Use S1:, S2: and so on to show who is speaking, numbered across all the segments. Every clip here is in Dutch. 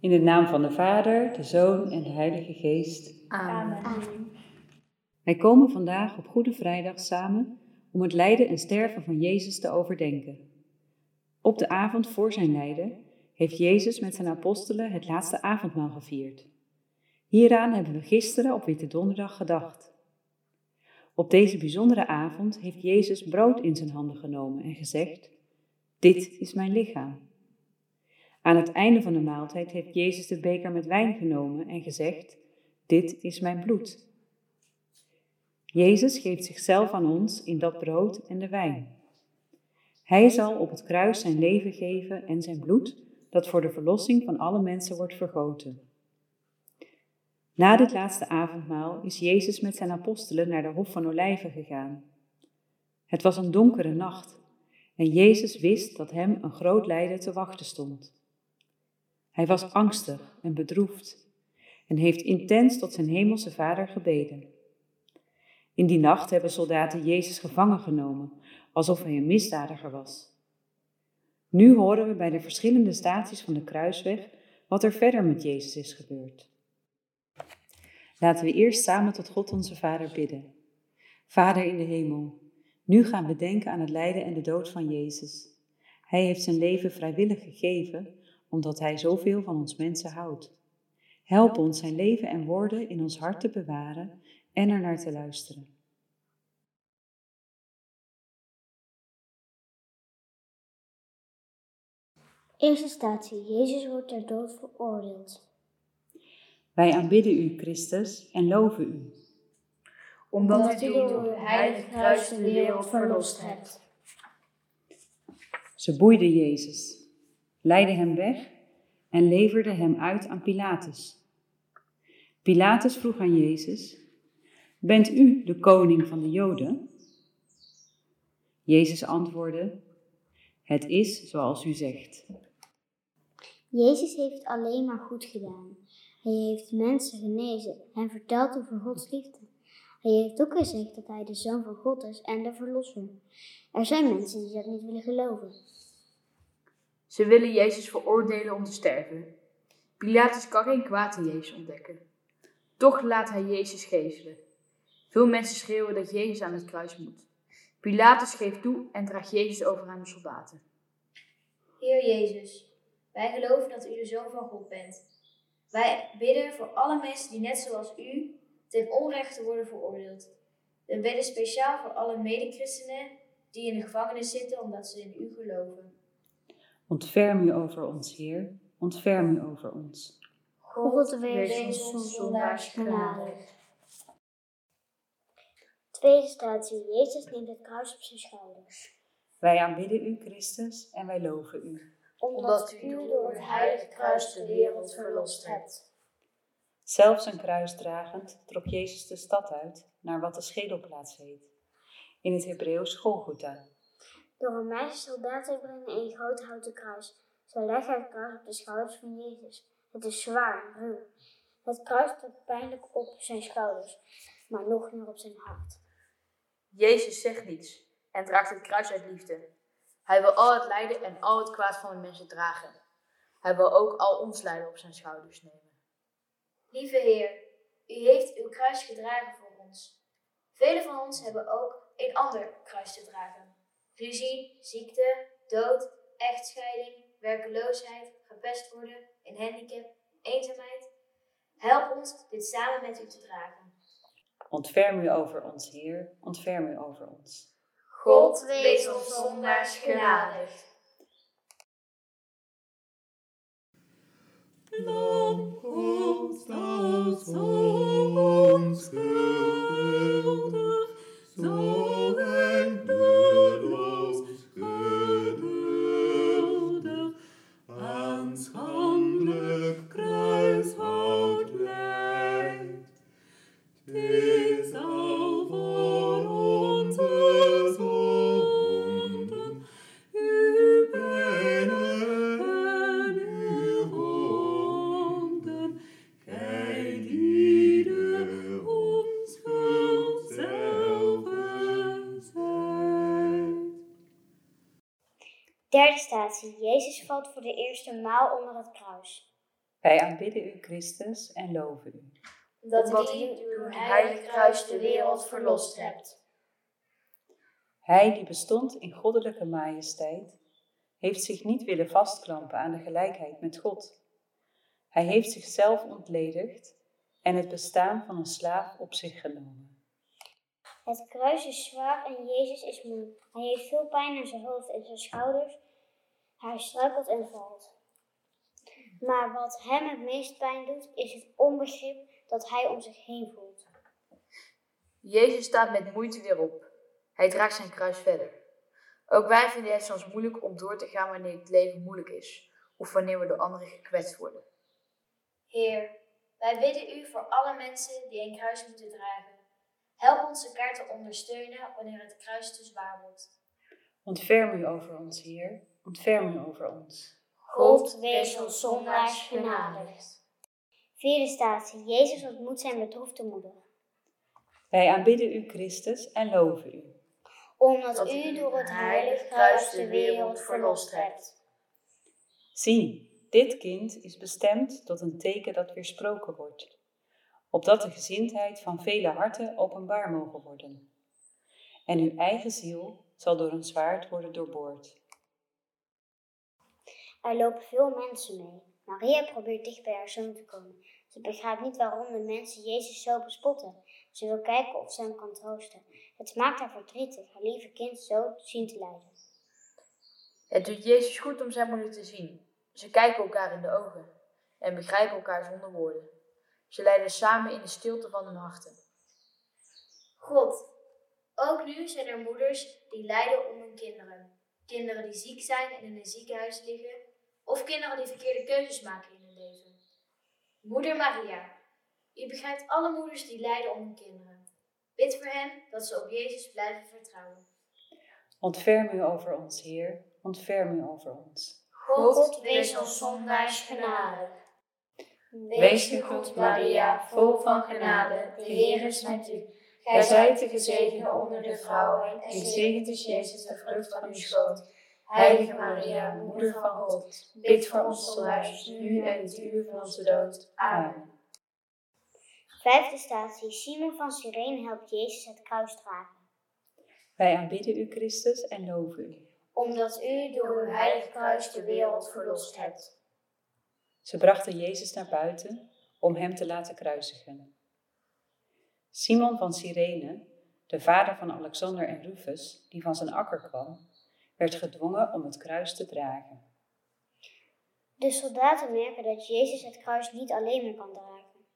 S1: In de naam van de Vader, de Zoon en de Heilige Geest.
S2: Amen.
S1: Wij komen vandaag op Goede Vrijdag samen om het lijden en sterven van Jezus te overdenken. Op de avond voor zijn lijden heeft Jezus met zijn apostelen het laatste avondmaal gevierd. Hieraan hebben we gisteren op Witte Donderdag gedacht. Op deze bijzondere avond heeft Jezus brood in zijn handen genomen en gezegd: Dit is mijn lichaam. Aan het einde van de maaltijd heeft Jezus de beker met wijn genomen en gezegd: Dit is mijn bloed. Jezus geeft zichzelf aan ons in dat brood en de wijn. Hij zal op het kruis zijn leven geven en zijn bloed, dat voor de verlossing van alle mensen wordt vergoten. Na dit laatste avondmaal is Jezus met zijn apostelen naar de Hof van Olijven gegaan. Het was een donkere nacht en Jezus wist dat hem een groot lijden te wachten stond. Hij was angstig en bedroefd en heeft intens tot zijn hemelse Vader gebeden. In die nacht hebben soldaten Jezus gevangen genomen, alsof hij een misdadiger was. Nu horen we bij de verschillende staties van de kruisweg wat er verder met Jezus is gebeurd. Laten we eerst samen tot God onze Vader bidden. Vader in de hemel, nu gaan we denken aan het lijden en de dood van Jezus. Hij heeft zijn leven vrijwillig gegeven, omdat Hij zoveel van ons mensen houdt. Help ons zijn leven en woorden in ons hart te bewaren en er naar te luisteren.
S3: Eerste statie. Jezus wordt ter dood veroordeeld.
S1: Wij aanbidden u, Christus, en loven u.
S2: Omdat u door uw heilige kruis de wereld verlost hebt.
S1: Ze boeiden Jezus, leidden hem weg en leverden hem uit aan Pilatus. Pilatus vroeg aan Jezus: Bent u de koning van de Joden? Jezus antwoordde: Het is zoals u zegt.
S3: Jezus heeft alleen maar goed gedaan. Hij heeft mensen genezen en verteld over Gods liefde. Hij heeft ook gezegd dat hij de Zoon van God is en de Verlosser. Er zijn mensen die dat niet willen geloven.
S2: Ze willen Jezus veroordelen om te sterven. Pilatus kan geen kwaad in Jezus ontdekken. Toch laat hij Jezus geeselen. Veel mensen schreeuwen dat Jezus aan het kruis moet. Pilatus geeft toe en draagt Jezus over aan de soldaten.
S4: Heer Jezus, wij geloven dat u de Zoon van God bent. Wij bidden voor alle mensen die net zoals u ten onrechte worden veroordeeld. We bidden speciaal voor alle medechristenen die in de gevangenis zitten omdat ze in u geloven.
S1: Ontferm u over ons, Heer, ontferm u over ons.
S3: God wees ons zondaars genadig. Tweede statie. Jezus neemt het kruis op zijn schouders.
S1: Wij aanbidden u, Christus, en wij loven u.
S4: Omdat u door het heilige kruis de wereld verlost hebt.
S1: Zelfs een kruis dragend trok Jezus de stad uit naar wat de schedelplaats heet. In het Hebreeuws Golgotha.
S3: De Romeinse soldaten brengen een groot houten kruis. Ze leggen het kruis op de schouders van Jezus. Het is zwaar en ruw. Het kruis drukt pijnlijk op zijn schouders, maar nog meer op zijn hart.
S2: Jezus zegt niets en draagt het kruis uit liefde. Hij wil al het lijden en al het kwaad van de mensen dragen. Hij wil ook al ons lijden op zijn schouders nemen.
S4: Lieve Heer, u heeft uw kruis gedragen voor ons. Velen van ons hebben ook een ander kruis te dragen. Ruzie, ziekte, dood, echtscheiding, werkeloosheid, gepest worden, een handicap, eenzaamheid. Help ons dit samen met u te dragen.
S1: Ontferm u over ons, Heer, ontferm u over ons.
S4: God wees ons zondaars genadig.
S5: Lam aus uns geduldig,
S3: Jezus valt voor de eerste maal onder het kruis.
S1: Wij aanbidden u, Christus, en loven u.
S4: Omdat u
S2: uw
S4: heilige kruis de wereld verlost hebt.
S1: Hij die bestond in goddelijke majesteit, heeft zich niet willen vastklampen aan de gelijkheid met God. Hij heeft zichzelf ontledigd en het bestaan van een slaaf op zich genomen.
S3: Het kruis is zwaar en Jezus is moe. Hij heeft veel pijn aan zijn hoofd en zijn schouders. Hij struikelt en valt. Maar wat hem het meest pijn doet, is het onbegrip dat hij om zich heen voelt.
S2: Jezus staat met moeite weer op. Hij draagt zijn kruis verder. Ook wij vinden het soms moeilijk om door te gaan wanneer het leven moeilijk is, of wanneer we door anderen gekwetst worden.
S4: Heer, wij bidden u voor alle mensen die een kruis moeten dragen. Help ons elkaar te ondersteunen wanneer het kruis te zwaar wordt.
S1: Ontferm u over ons, Heer, ontferm u over ons.
S3: God wees ons zondaars genadig. Vierde statie. Jezus ontmoet zijn bedroefde moeder.
S1: Wij aanbidden u, Christus, en loven u.
S3: Omdat
S2: Dat
S3: u door het
S2: het
S3: heilige kruis de wereld verlost hebt.
S1: Zie, dit kind is bestemd tot een teken dat weersproken wordt, opdat de gezindheid van vele harten openbaar mogen worden. En uw eigen ziel zal door een zwaard worden doorboord.
S3: Er lopen veel mensen mee. Maria probeert dicht bij haar zoon te komen. Ze begrijpt niet waarom de mensen Jezus zo bespotten. Ze wil kijken of ze hem kan troosten. Het maakt haar verdrietig haar lieve kind zo te zien te lijden.
S2: Het doet Jezus goed om zijn moeder te zien. Ze kijken elkaar in de ogen en begrijpen elkaar zonder woorden. Ze lijden samen in de stilte van hun harten.
S4: God, ook nu zijn er moeders die lijden om hun kinderen. Kinderen die ziek zijn en in een ziekenhuis liggen, of kinderen die verkeerde keuzes maken in hun leven. Moeder Maria, u begrijpt alle moeders die lijden om hun kinderen. Bid voor hen dat ze op Jezus blijven vertrouwen.
S1: Ontferm u over ons, Heer, ontferm u over ons.
S4: God, wees ons zondaars genadig.
S6: Wees gegroet, Maria, vol van genade, de Heer is met u. Gij zijt de gezegende onder de vrouwen, en gezegend is Jezus, de vrucht van uw schoot. Heilige Maria, Moeder van God, bid voor ons zondaars, nu en in het uur van onze dood. Amen.
S3: Vijfde statie. Simon van Cyrene helpt Jezus het kruis dragen.
S1: Wij aanbidden u, Christus, en loven u.
S6: Omdat u door uw heilige kruis de wereld verlost hebt.
S1: Ze brachten Jezus naar buiten om hem te laten kruisigen. Simon van Cyrene, de vader van Alexander en Rufus, die van zijn akker kwam, werd gedwongen om het kruis te dragen.
S3: De soldaten merken dat Jezus het kruis niet alleen meer kan dragen.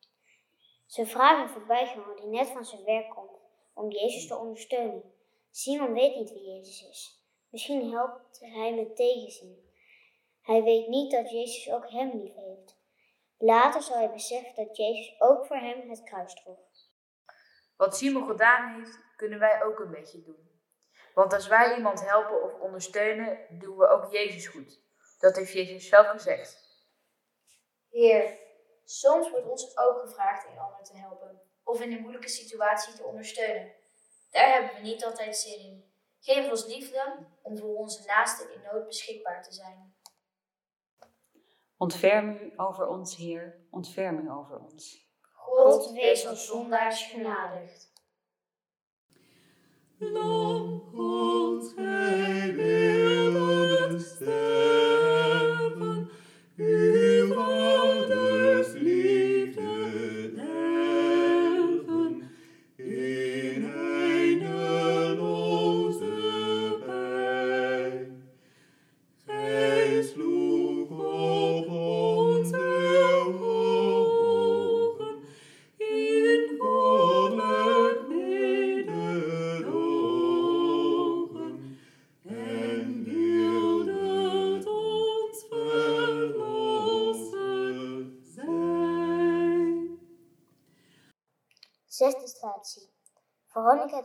S3: Ze vragen een voorbijganger die net van zijn werk komt om Jezus te ondersteunen. Simon weet niet wie Jezus is. Misschien helpt hij met tegenzin. Hij weet niet dat Jezus ook hem lief heeft. Later zal hij beseffen dat Jezus ook voor hem het kruis droeg.
S2: Wat Simon gedaan heeft, kunnen wij ook een beetje doen. Want als wij iemand helpen of ondersteunen, doen we ook Jezus goed. Dat heeft Jezus zelf gezegd.
S4: Heer, soms wordt ons ook gevraagd een ander te helpen of in een moeilijke situatie te ondersteunen. Daar hebben we niet altijd zin in. Geef ons liefde om voor onze naasten in nood beschikbaar te zijn.
S1: Ontferm u over ons, Heer, ontferm u over ons.
S6: God wees ons zondaars genadig.
S5: Lang God, gij wilde sterven,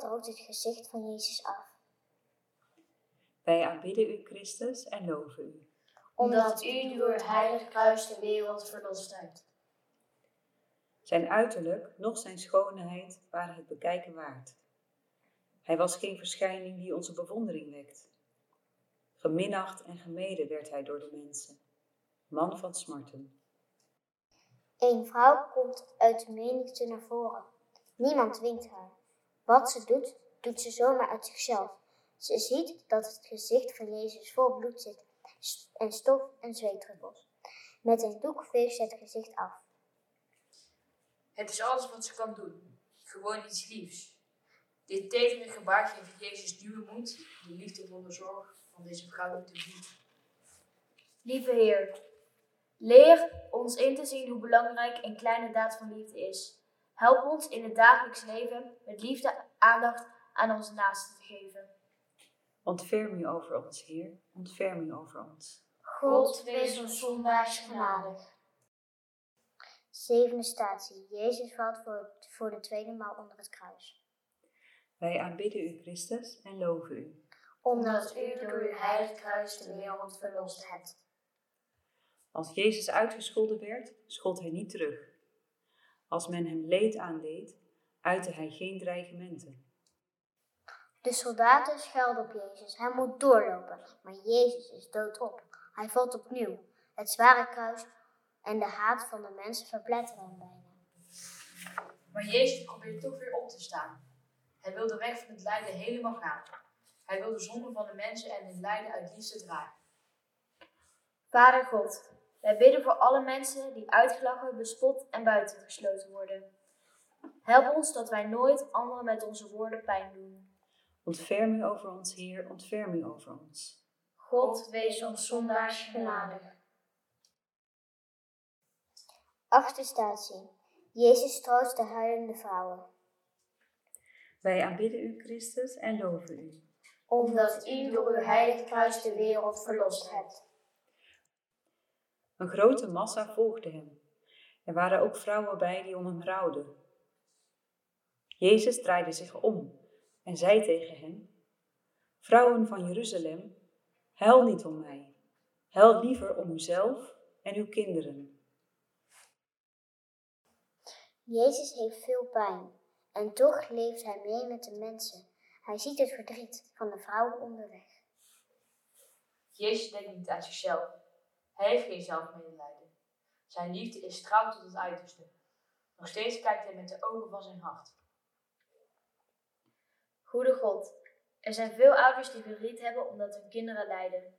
S3: Het gezicht van Jezus af.
S1: Wij aanbidden u, Christus, en loven u.
S6: Omdat u door het heilige kruis de wereld verlost hebt.
S1: Zijn uiterlijk, noch zijn schoonheid waren het bekijken waard. Hij was geen verschijning die onze bewondering wekt. Geminacht en gemeden werd hij door de mensen, man van smarten.
S3: Een vrouw komt uit de menigte naar voren. Niemand dwingt haar. Wat ze doet, doet ze zomaar uit zichzelf. Ze ziet dat het gezicht van Jezus vol bloed zit en stof en zweetdruppels. Met een doek veegt ze het gezicht af.
S2: Het is alles wat ze kan doen. Gewoon iets liefs. Dit tedere gebaar geeft Jezus nieuwe moed, de liefdevolle zorg van deze vrouw te zien.
S4: Lieve Heer, leer ons in te zien hoe belangrijk een kleine daad van liefde is. Help ons in het dagelijks leven met liefde aandacht aan onze naasten te geven.
S1: Ontferm u over ons, Heer, ontferm u over ons.
S3: God, wees ons zondaars genadig. Zevende statie. Jezus valt voor, voor de tweede maal onder het kruis.
S1: Wij aanbidden u, Christus, en loven u.
S3: Omdat u door uw heilig kruis de wereld verlost hebt.
S1: Als Jezus uitgescholden werd, schold hij niet terug. Als men hem leed aandeed, uitte hij geen dreigementen.
S3: De soldaten schelden op Jezus. Hij moet doorlopen, maar Jezus is doodop. Hij valt opnieuw. Het zware kruis en de haat van de mensen verpletteren hem bijna.
S2: Maar Jezus probeert toch weer op te staan. Hij wil de weg van het lijden helemaal gaan. Hij wil de zonde van de mensen en hun lijden uit liefde dragen.
S4: Vader God, wij bidden voor alle mensen die uitgelachen, bespot en buitengesloten worden. Help ons dat wij nooit anderen met onze woorden pijn doen.
S1: Ontferm u over ons, Heer, ontferm u over ons.
S4: God, wees ons zondaars genadig.
S3: Achtste statie. Jezus troost de huilende vrouwen.
S1: Wij aanbidden u, Christus, en loven u.
S3: Omdat u door uw heilig kruis de wereld verlost hebt.
S1: Een grote massa volgde hem. Er waren ook vrouwen bij die om hem rouwden. Jezus draaide zich om en zei tegen hen: Vrouwen van Jeruzalem, huil niet om mij. Huil liever om uzelf en uw kinderen.
S3: Jezus heeft veel pijn en toch leeft hij mee met de mensen. Hij ziet het verdriet van de vrouwen onderweg.
S2: Jezus denkt niet aan zichzelf. Hij heeft geen zelfmedelijden. Zijn liefde is trouw tot het uiterste. Nog steeds kijkt hij met de ogen van zijn hart.
S4: Goede God, er zijn veel ouders die verdriet hebben omdat hun kinderen lijden.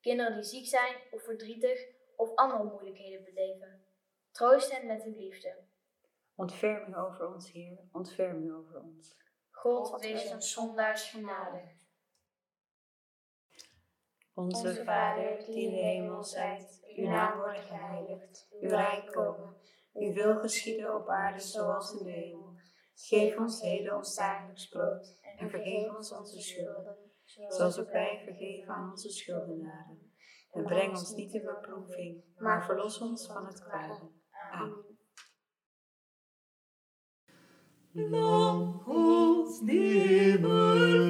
S4: Kinderen die ziek zijn of verdrietig of andere moeilijkheden beleven. Troost hen met uw liefde.
S1: Ontferm u over ons, Heer, ontferm u over ons.
S4: God, wees ons zondaars genadig.
S1: Onze Vader, die in de hemel zijt, uw naam worden geheiligd, uw rijk komen, uw wil geschieden op aarde zoals in de hemel. Geef ons heden ons dagelijks brood en vergeef ons onze schulden, zoals ook wij vergeven aan onze schuldenaren. En breng ons niet in beproeving, maar verlos ons van het kwade. Amen.
S5: Lam Gods nimmer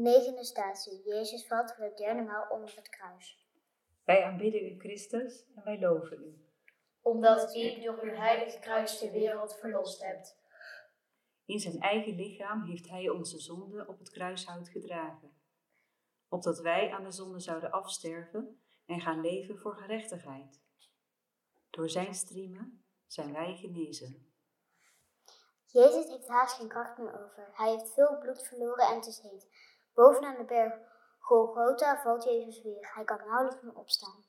S3: Negende statie. Jezus valt voor de derde maal onder het kruis.
S1: Wij aanbidden u, Christus, en wij loven u.
S4: Omdat u door uw heilige kruis de wereld verlost hebt.
S1: In zijn eigen lichaam heeft hij onze zonde op het kruishout gedragen, opdat wij aan de zonde zouden afsterven en gaan leven voor gerechtigheid. Door zijn striemen zijn wij genezen.
S3: Jezus heeft haast geen kracht meer over. Hij heeft veel bloed verloren en het is heet. Bovenaan de berg Golgotha valt Jezus weer. Hij kan nauwelijks meer opstaan.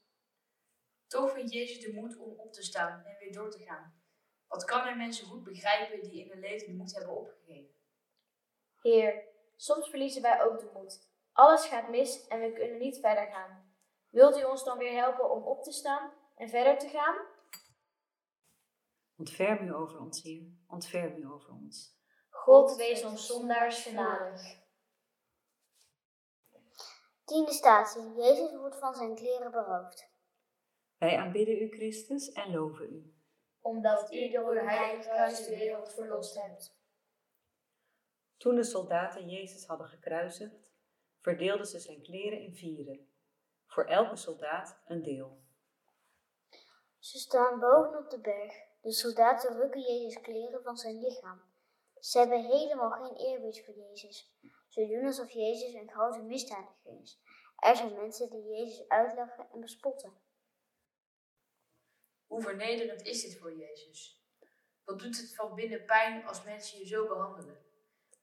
S2: Toch vindt Jezus de moed om op te staan en weer door te gaan. Wat kan hij mensen goed begrijpen die in hun leven de moed hebben opgegeven?
S4: Heer, soms verliezen wij ook de moed. Alles gaat mis en we kunnen niet verder gaan. Wilt u ons dan weer helpen om op te staan en verder te gaan?
S1: Ontferm u over ons, Heer, ontferm u over ons.
S4: God, wees ons zondaars genadig.
S3: Tiende statie. Jezus wordt van zijn kleren beroofd.
S1: Wij aanbidden u, Christus, en loven u.
S6: Omdat u door uw heilige kruis de wereld verlost hebt.
S1: Toen de soldaten Jezus hadden gekruisigd, verdeelden ze zijn kleren in vieren, voor elke soldaat een deel.
S3: Ze staan bovenop de berg. De soldaten rukken Jezus kleren van zijn lichaam. Ze hebben helemaal geen eerbied voor Jezus. Ze doen alsof Jezus een grote misdadiger is. Er zijn mensen die Jezus uitlachen en bespotten.
S2: Hoe vernederend is dit voor Jezus? Wat doet het van binnen pijn als mensen je zo behandelen?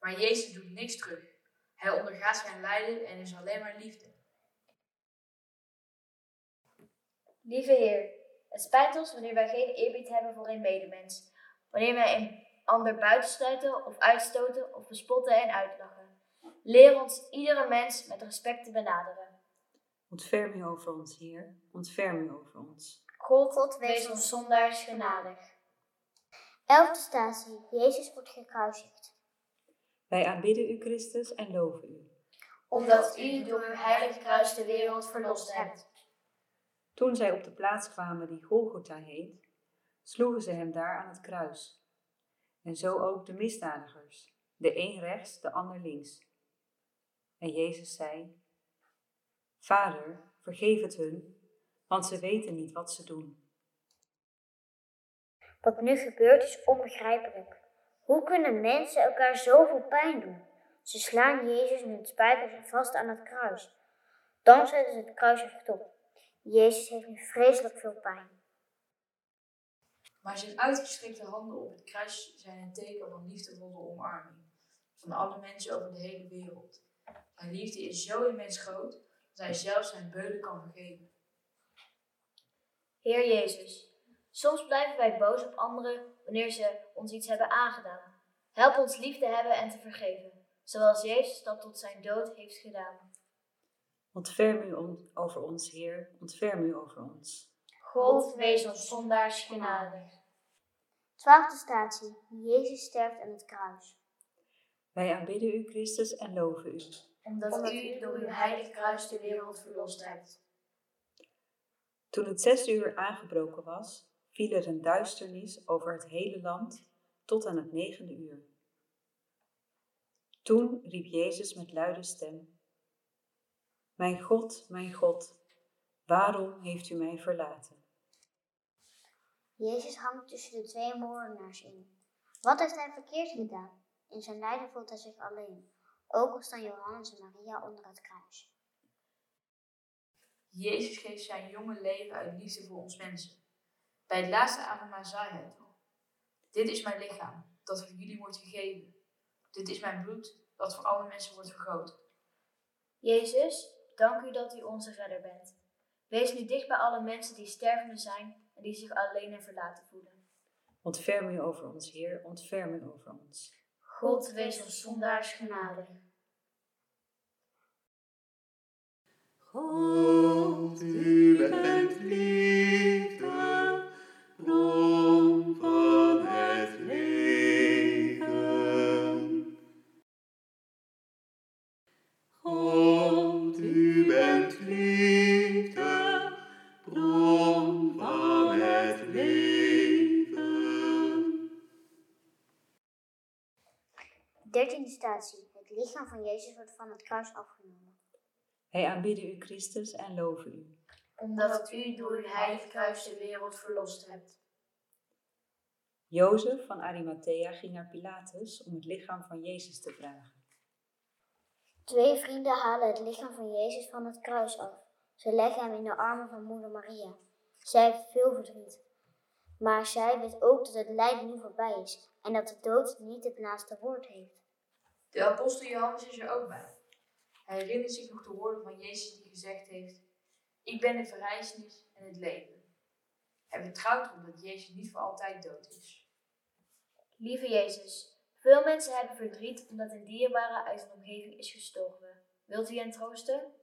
S2: Maar Jezus doet niks terug. Hij ondergaat zijn lijden en is alleen maar liefde.
S4: Lieve Heer, het spijt ons wanneer wij geen eerbied hebben voor een medemens. Wanneer wij een ander buitensluiten of uitstoten of bespotten en uitlachen. Leer ons iedere mens met respect te benaderen.
S1: Ontferm u over ons, Heer, ontferm u over ons.
S4: God, God wees ons zondaars genadig.
S3: Elfde statie. Jezus wordt gekruisigd.
S1: Wij aanbidden u, Christus, en loven u.
S4: Omdat u door uw heilige kruis de wereld verlost hebt.
S1: Toen zij op de plaats kwamen die Golgotha heet, sloegen ze hem daar aan het kruis. En zo ook de misdadigers, de een rechts, de ander links. En Jezus zei, Vader, vergeef het hun, want ze weten niet wat ze doen.
S3: Wat nu gebeurt is onbegrijpelijk. Hoe kunnen mensen elkaar zoveel pijn doen? Ze slaan Jezus met spijkers vast aan het kruis. Dan zetten ze het kruis rechtop. Jezus heeft nu vreselijk veel pijn.
S2: Maar zijn uitgestrekte handen op het kruis zijn een teken van liefdevolle omarming van alle mensen over de hele wereld. Zijn liefde is zo immens groot dat hij zelfs zijn beulen kan vergeven.
S4: Heer Jezus, soms blijven wij boos op anderen wanneer ze ons iets hebben aangedaan. Help ons lief te hebben en te vergeven, zoals Jezus dat tot zijn dood heeft gedaan.
S1: Ontferm u on- over ons, Heer, ontferm u over ons.
S4: God, wees ons zondaars genadig.
S3: Twaalfde statie. Jezus sterft aan het kruis.
S1: Wij aanbidden u, Christus, en loven u.
S6: Omdat u door uw heilige kruis de wereld verlost hebt.
S1: Toen het zesde uur aangebroken was, viel er een duisternis over het hele land tot aan het negende uur. Toen riep Jezus met luide stem: Mijn God, mijn God, waarom heeft u mij verlaten?
S3: Jezus hangt tussen de twee moordenaars in. Wat heeft hij verkeerd gedaan? In zijn lijden voelt hij zich alleen. Ook al staan Johannes en Maria onder het kruis.
S2: Jezus geeft zijn jonge leven uit liefde voor ons mensen. Bij het laatste avondmaal zei hij het al. Dit is mijn lichaam, dat voor jullie wordt gegeven. Dit is mijn bloed, dat voor alle mensen wordt vergoten.
S4: Jezus, dank u dat u onze redder bent. Wees nu dicht bij alle mensen die stervende zijn en die zich alleen en verlaten voelen.
S1: Ontferm u over ons, Heer, ontferm u over ons.
S4: God, wees ons zondaars genadig.
S5: God, u Het
S3: lichaam van Jezus wordt van het kruis afgenomen.
S1: Wij aanbidden u, Christus, en loven u.
S6: Omdat u door uw heilige kruis de wereld verlost hebt.
S1: Jozef van Arimathea ging naar Pilatus om het lichaam van Jezus te vragen.
S3: Twee vrienden halen het lichaam van Jezus van het kruis af. Ze leggen hem in de armen van moeder Maria. Zij heeft veel verdriet. Maar zij weet ook dat het lijden nu voorbij is en dat de dood niet het laatste woord heeft.
S2: De apostel Johannes is er ook bij. Hij herinnert zich nog de woorden van Jezus die gezegd heeft: Ik ben de verrijzenis en het leven. Hij vertrouwt erop dat Jezus niet voor altijd dood is.
S4: Lieve Jezus, veel mensen hebben verdriet omdat een dierbare uit hun omgeving is gestorven. Wilt u hen troosten?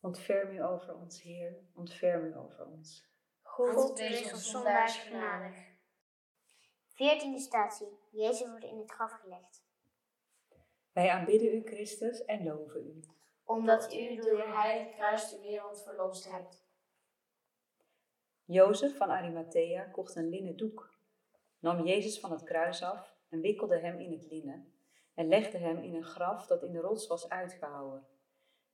S1: Ontferm u over ons, Heer, ontferm u over ons.
S4: God, wees ons zondaars genadig.
S3: Veertiende statie. Jezus wordt in het graf gelegd.
S1: Wij aanbidden u, Christus, en loven u.
S4: omdat u door uw heilige kruis de wereld verlost hebt.
S1: Jozef van Arimathea kocht een linnen doek, nam Jezus van het kruis af en wikkelde hem in het linnen en legde hem in een graf dat in de rots was uitgehouwen.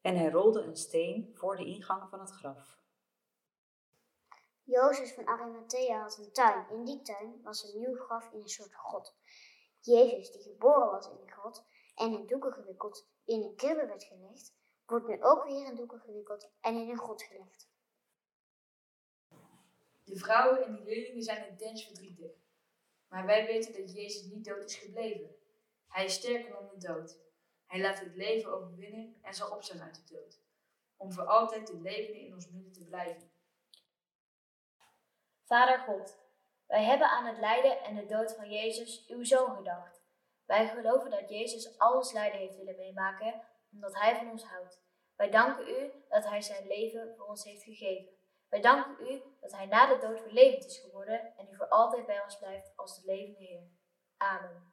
S1: En hij rolde een steen voor de ingang van het graf.
S3: Jozef van Arimathea had een tuin. In die tuin was een nieuw graf in een soort grot. Jezus, die geboren was in die grot en in doeken gewikkeld in een kribbe werd gelegd, wordt nu ook weer in doeken gewikkeld en in een grot gelegd.
S2: De vrouwen en de leerlingen zijn intens verdrietig. Maar wij weten dat Jezus niet dood is gebleven. Hij is sterker dan de dood. Hij laat het leven overwinnen en zal opstaan uit de dood. Om voor altijd te leven in ons midden te blijven.
S5: Vader God, wij hebben aan het lijden en de dood van Jezus, uw zoon, gedacht. Wij geloven dat Jezus alles lijden heeft willen meemaken, omdat hij van ons houdt. Wij danken u dat hij zijn leven voor ons heeft gegeven. Wij danken u dat hij na de dood weer levend is geworden en u voor altijd bij ons blijft als de levende Heer. Amen.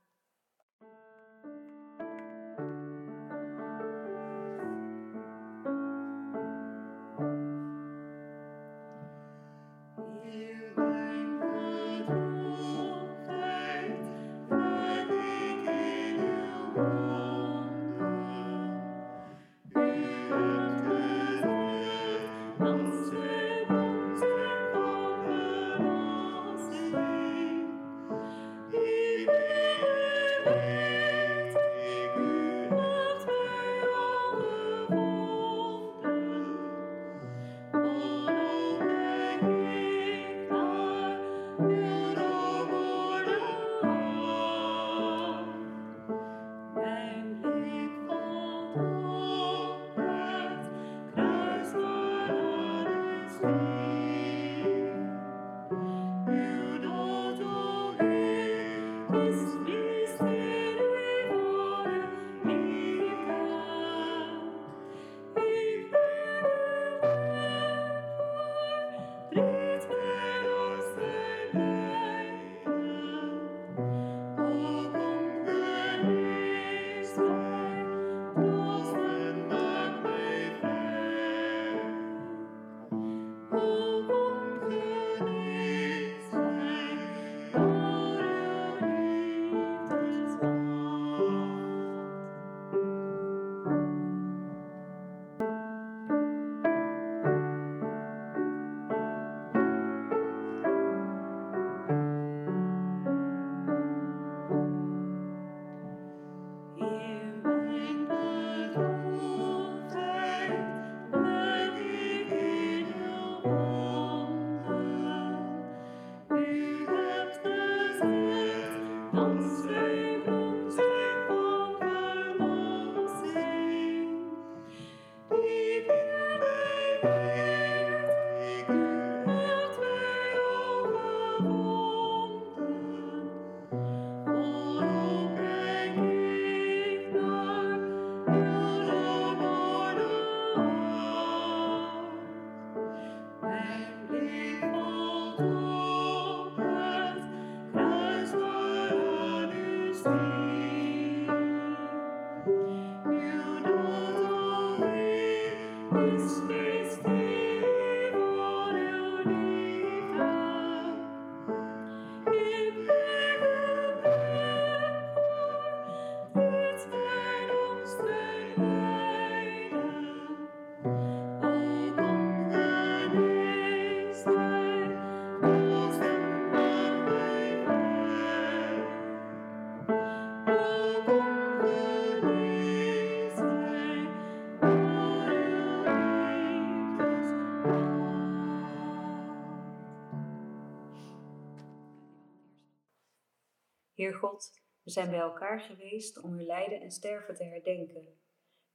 S1: God, we zijn bij elkaar geweest om uw lijden en sterven te herdenken.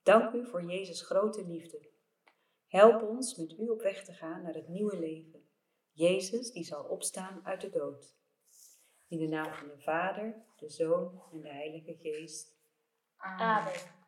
S1: Dank u voor Jezus' grote liefde. Help ons met u op weg te gaan naar het nieuwe leven. Jezus die zal opstaan uit de dood. In de naam van de Vader, de Zoon en de Heilige Geest.
S5: Amen.